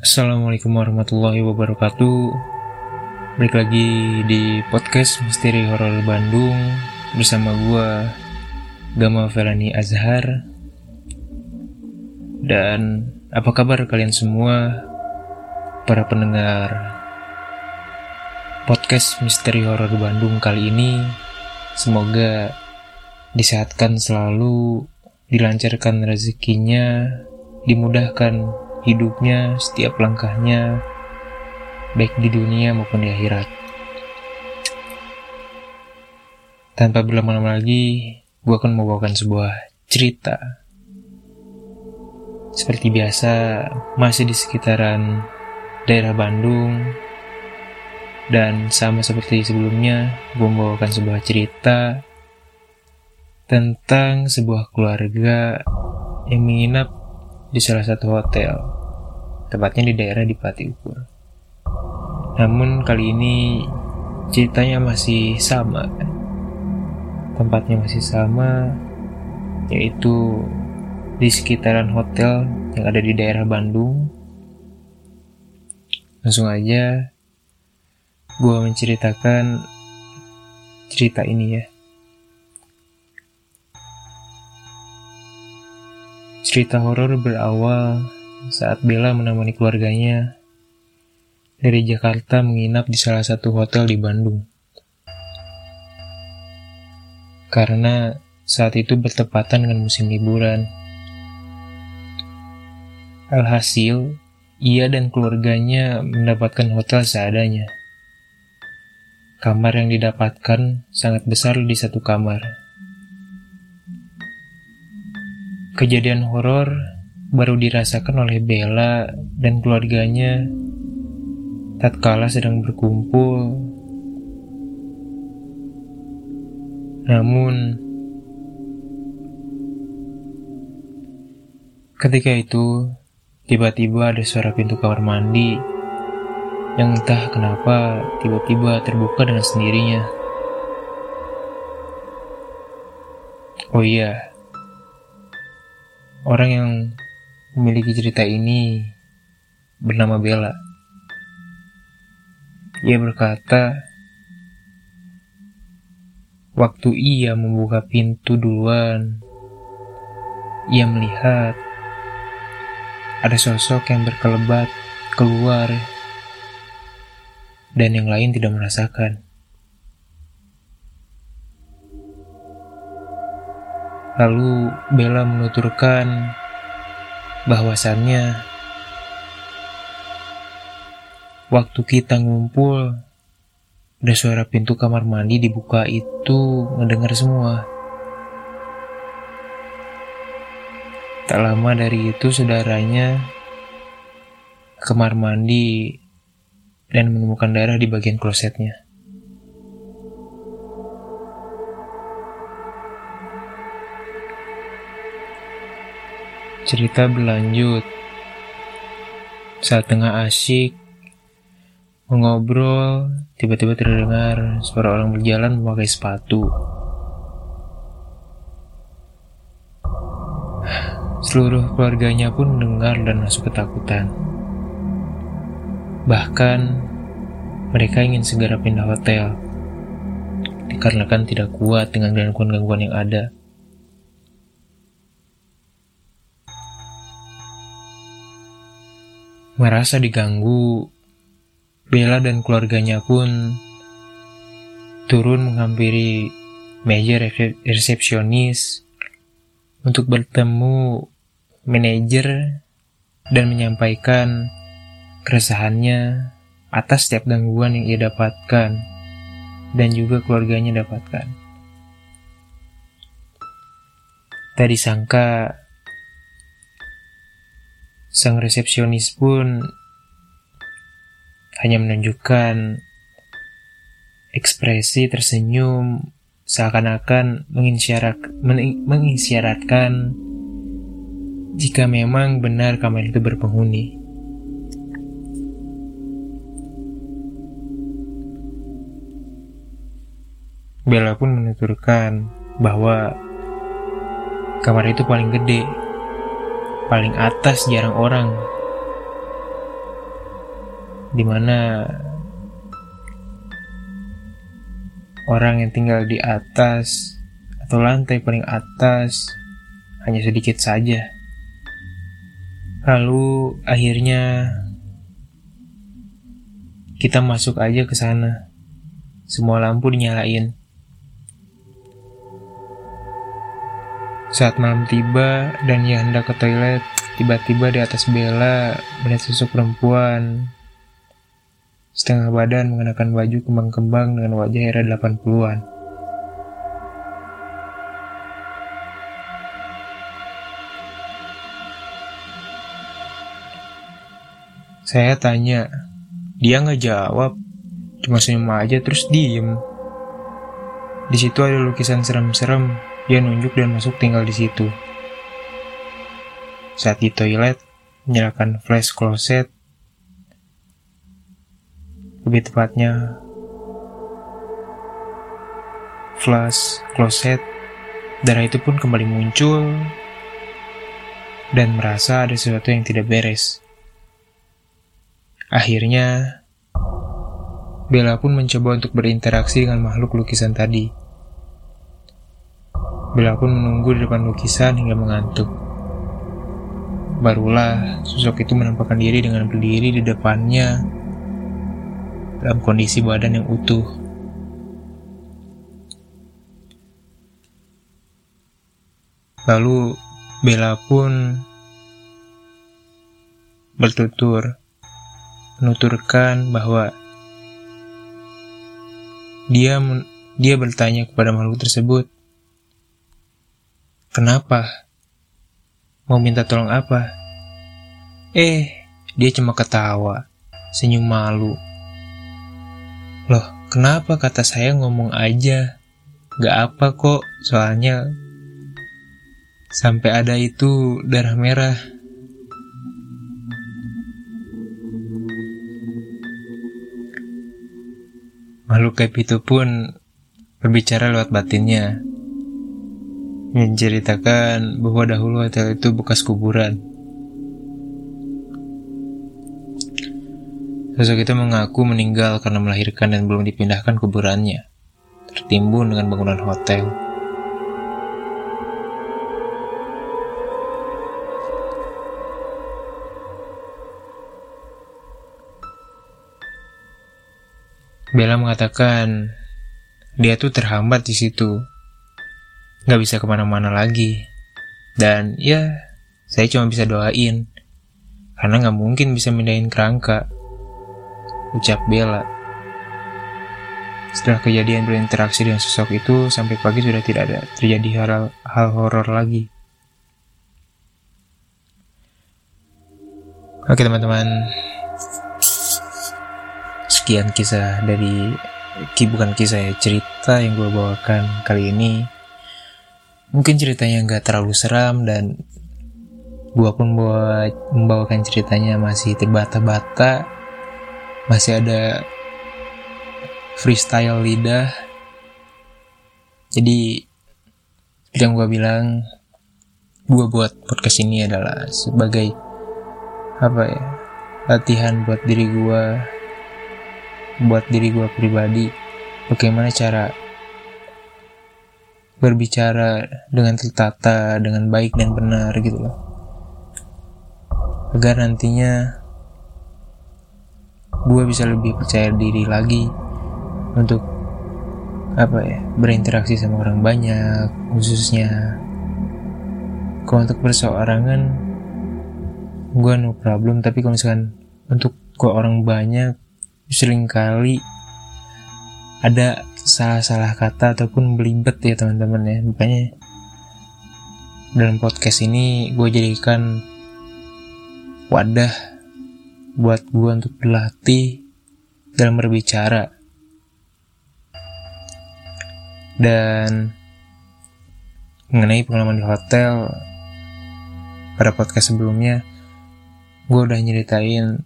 Assalamualaikum warahmatullahi wabarakatuh. Balik lagi di podcast Misteri Horor Bandung Bersama gue Gama Felani Azhar. Dan apa kabar kalian semua Para pendengar Podcast Misteri Horor Bandung kali ini? Semoga disehatkan selalu Dilancarkan rezekinya Dimudahkan hidupnya, setiap langkahnya, baik di dunia maupun di akhirat. Tanpa berlama-lama lagi, gue akan membawakan sebuah cerita. Seperti biasa, masih di sekitaran daerah Bandung, dan sama seperti sebelumnya, gue membawakan sebuah cerita tentang sebuah keluarga yang menginap di salah satu hotel, tepatnya di daerah di Pati Ukur. Namun kali ini ceritanya masih sama, tempatnya masih sama, yaitu di sekitaran hotel yang ada di daerah Bandung. Langsung aja, gue menceritakan cerita ini ya. Cerita horor berawal saat Bella menemani keluarganya dari Jakarta menginap di salah satu hotel di Bandung. Karena saat itu bertepatan dengan musim liburan. Alhasil, ia dan keluarganya mendapatkan hotel seadanya. Kamar yang didapatkan sangat besar di satu kamar. Kejadian horor baru dirasakan oleh Bella dan keluarganya tatkala sedang berkumpul. Namun, ketika itu tiba-tiba ada suara pintu kamar mandi yang entah kenapa tiba-tiba terbuka dengan sendirinya. Oh iya, Orang yang memiliki cerita ini bernama Bella. Ia berkata, waktu ia membuka pintu duluan, ia melihat ada sosok yang berkelebat keluar dan yang lain tidak merasakan. Lalu Bella menuturkan bahwasannya waktu kita ngumpul ada suara pintu kamar mandi dibuka itu mendengar semua. Tak lama dari itu saudaranya kamar mandi dan menemukan darah di bagian klosetnya. Cerita berlanjut. Saat tengah asyik mengobrol, tiba-tiba terdengar suara orang berjalan memakai sepatu. Seluruh keluarganya pun mendengar dan masuk ketakutan. Bahkan mereka ingin segera pindah hotel dikarenakan tidak kuat dengan gangguan-gangguan yang ada. Merasa diganggu, Bella dan keluarganya pun turun menghampiri meja resepsionis untuk bertemu manajer dan menyampaikan keresahannya atas setiap gangguan yang ia dapatkan dan juga keluarganya dapatkan. Tadi sangka Sang resepsionis pun hanya menunjukkan ekspresi tersenyum seakan-akan mengisyaratkan jika memang benar kamar itu berpenghuni. Bella pun menuturkan bahwa kamar itu paling gede paling atas jarang orang. di mana orang yang tinggal di atas atau lantai paling atas hanya sedikit saja. Lalu akhirnya kita masuk aja ke sana. Semua lampu dinyalain. Saat malam tiba dan ia hendak ke toilet, tiba-tiba di atas Bella melihat sosok perempuan setengah badan mengenakan baju kembang-kembang dengan wajah era 80-an. Saya tanya, dia nggak jawab, cuma senyum aja terus diem. Di situ ada lukisan serem-serem, dia nunjuk dan masuk tinggal di situ. Saat di toilet, menyalakan flash closet, lebih tepatnya flash closet darah itu pun kembali muncul dan merasa ada sesuatu yang tidak beres. Akhirnya, Bella pun mencoba untuk berinteraksi dengan makhluk lukisan tadi. Bella pun menunggu di depan lukisan hingga mengantuk. Barulah sosok itu menampakkan diri dengan berdiri di depannya dalam kondisi badan yang utuh. Lalu Bella pun bertutur menuturkan bahwa dia dia bertanya kepada makhluk tersebut, "Kenapa? Mau minta tolong apa?" Eh, dia cuma ketawa, senyum malu. Loh, kenapa kata saya ngomong aja? Gak apa kok, soalnya sampai ada itu darah merah. Makhluk kayak itu pun berbicara lewat batinnya. Menceritakan bahwa dahulu hotel itu bekas kuburan. Sosok itu mengaku meninggal karena melahirkan dan belum dipindahkan kuburannya, tertimbun dengan bangunan hotel. Bella mengatakan dia tuh terhambat di situ, nggak bisa ke mana-mana lagi, dan ya saya cuma bisa doain karena nggak mungkin bisa mindahin kerangka ucap Bella. Setelah kejadian berinteraksi dengan sosok itu, sampai pagi sudah tidak ada terjadi hal, hal horor lagi. Oke teman-teman, sekian kisah dari bukan kisah ya cerita yang gue bawakan kali ini. Mungkin ceritanya nggak terlalu seram dan gue pun buat membawakan ceritanya masih terbata-bata. Masih ada freestyle lidah. Jadi yang gue bilang gue buat podcast ini adalah sebagai apa ya latihan buat diri gue buat diri gue pribadi. Bagaimana cara berbicara dengan tertata dengan baik dan benar gitu loh. Agar nantinya gue bisa lebih percaya diri lagi untuk apa ya berinteraksi sama orang banyak khususnya kalau untuk perseorangan gue no problem. Tapi kalau misalkan untuk gue orang banyak sering kali ada salah-salah kata ataupun belibet ya teman-teman ya makanya dalam podcast ini gue jadikan wadah buat gue untuk berlatih dalam berbicara. Dan mengenai pengalaman di hotel, pada podcast sebelumnya, gue udah nyeritain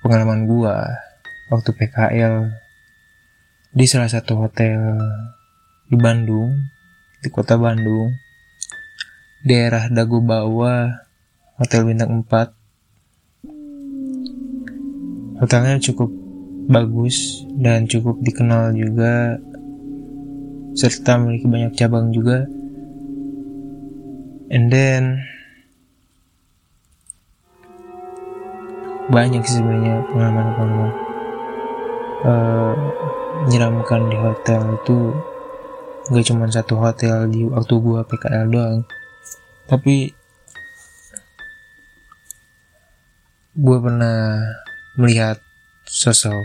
pengalaman gue waktu PKL di salah satu hotel di Bandung, di kota Bandung, daerah Dago Bawah, Hotel Bintang 4, hotelnya cukup bagus dan cukup dikenal juga serta memiliki banyak cabang juga. And then banyak sebenarnya pengalaman-pengalaman. Uh, menyeramkan di hotel itu. Gak cuma satu hotel di waktu gua PKL doang. Tapi gua pernah melihat sosok.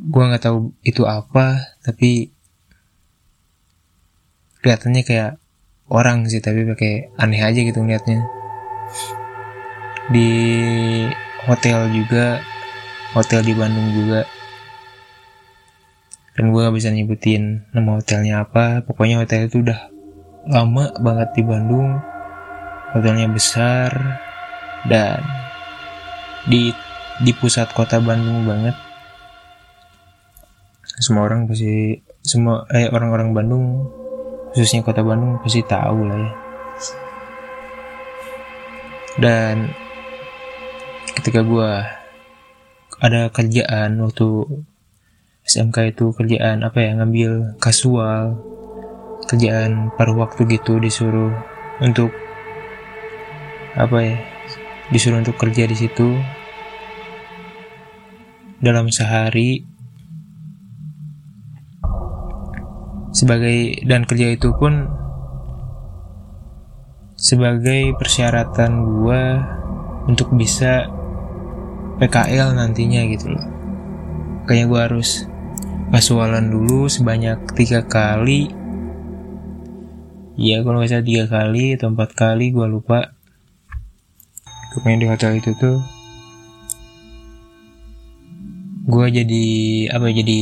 Gua nggak tahu itu apa tapi kelihatannya kayak orang sih tapi pakai aneh aja gitu ngeliatnya. Di hotel juga hotel di Bandung juga. Dan gue gak bisa nyebutin nama hotelnya apa. Pokoknya hotel itu udah lama banget di Bandung. Hotelnya besar dan di di pusat kota Bandung banget. Semua orang pasti semua eh orang-orang Bandung khususnya kota Bandung pasti tahu lah ya. Dan ketika gue ada kerjaan waktu SMK itu kerjaan apa ya ngambil kasual kerjaan paruh waktu gitu disuruh untuk apa ya disuruh untuk kerja di situ. Dalam sehari sebagai dan kerja itu pun sebagai persyaratan gue untuk bisa PKL nantinya gitu loh. Kayaknya gue harus kasualan dulu sebanyak tiga kali. Ya kalau nggak salah tiga kali atau empat kali gue lupa. Pokoknya di hotel itu tuh gue jadi apa ya, jadi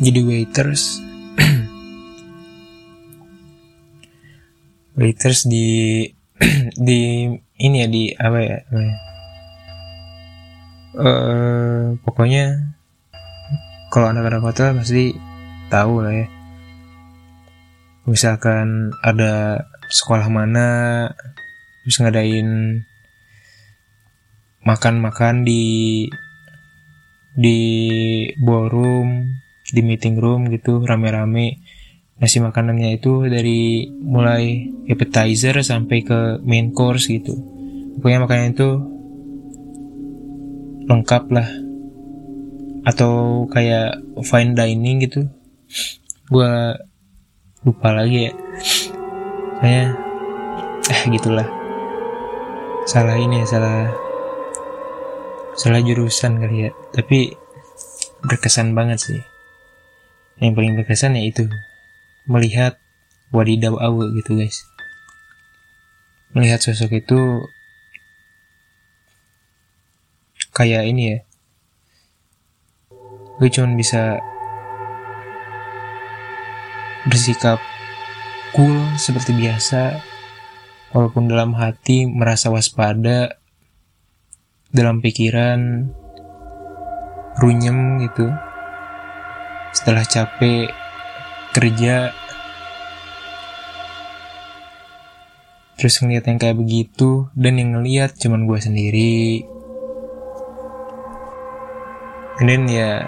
jadi waiters waiters di di ini ya di apa ya uh, pokoknya kalau anak-anak hotel pasti tahu lah ya. Misalkan ada sekolah mana bisa ngadain makan-makan di di ballroom di meeting room gitu rame-rame. Nasi makanannya itu dari mulai appetizer sampai ke main course gitu. Pokoknya makanan itu lengkap lah atau kayak fine dining gitu. Gue lupa lagi ya. Saya eh gitulah. Salah ini ya salah salah jurusan kali ya. Tapi berkesan banget sih. Yang paling berkesan ya itu. Melihat wadidaw awe gitu guys. Melihat sosok itu kayak ini ya. Gue cuma bisa bersikap cool seperti biasa walaupun dalam hati merasa waspada dalam pikiran runyem gitu. Setelah capek kerja terus ngeliat yang kayak begitu dan yang ngeliat cuman gue sendiri and then ya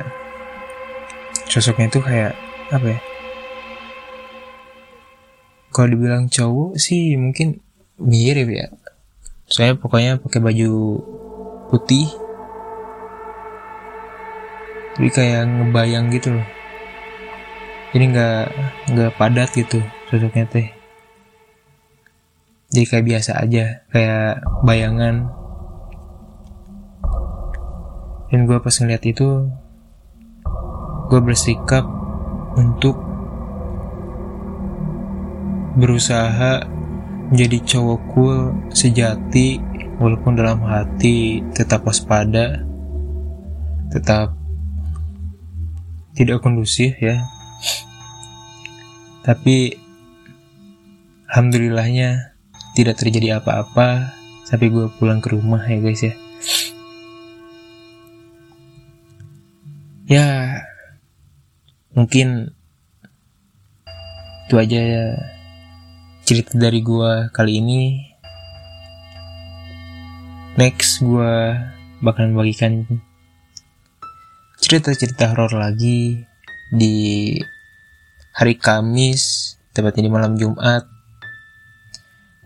sosoknya tuh kayak apa ya? Kalau dibilang cowok sih mungkin mirip ya. Saya pokoknya pakai baju putih. Jadi kayak ngebayang gitu loh. Jadi nggak nggak padat gitu sosoknya teh. Jadi kayak biasa aja kayak bayangan dan gue pas ngeliat itu gue bersikap untuk berusaha menjadi cowok cool sejati walaupun dalam hati tetap waspada tetap tidak kondusif ya tapi alhamdulillahnya tidak terjadi apa-apa sampai gue pulang ke rumah ya guys ya. Ya mungkin itu aja ya cerita dari gue kali ini. next gue bakalan bagikan cerita-cerita horor lagi di hari Kamis tepatnya di malam Jumat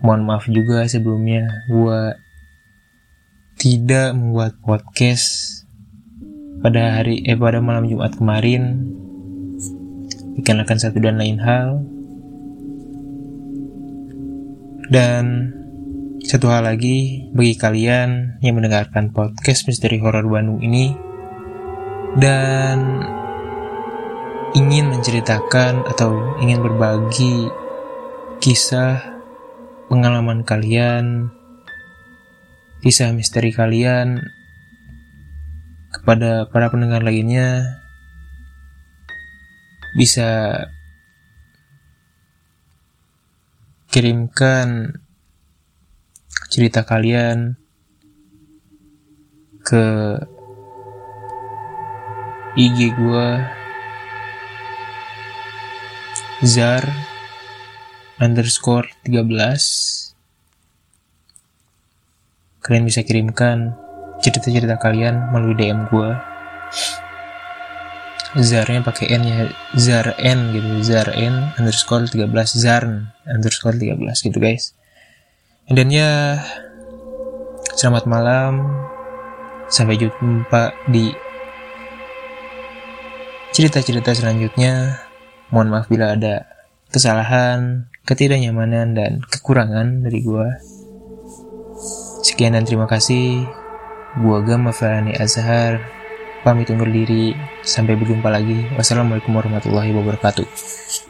mohon maaf juga sebelumnya gue tidak membuat podcast pada hari eh pada malam Jumat kemarin dikarenakan satu dan lain hal. Dan satu hal lagi bagi kalian yang mendengarkan podcast misteri horor Bandung ini dan ingin menceritakan atau ingin berbagi kisah pengalaman kalian kisah misteri kalian kepada para pendengar lainnya bisa kirimkan cerita kalian ke IG gue Zar underscore 13 kalian bisa kirimkan cerita-cerita kalian melalui DM gue Zarnya pakai N ya Zar N gitu Zar N underscore 13 Zarn underscore 13 gitu guys. Dan ya selamat malam. Sampai jumpa di cerita-cerita selanjutnya. Mohon maaf bila ada kesalahan ketidaknyamanan dan kekurangan dari gue Sekian dan terima kasih. Gua Gama Farani Azhar. Pamit undur diri. Sampai berjumpa lagi. Wassalamualaikum warahmatullahi wabarakatuh.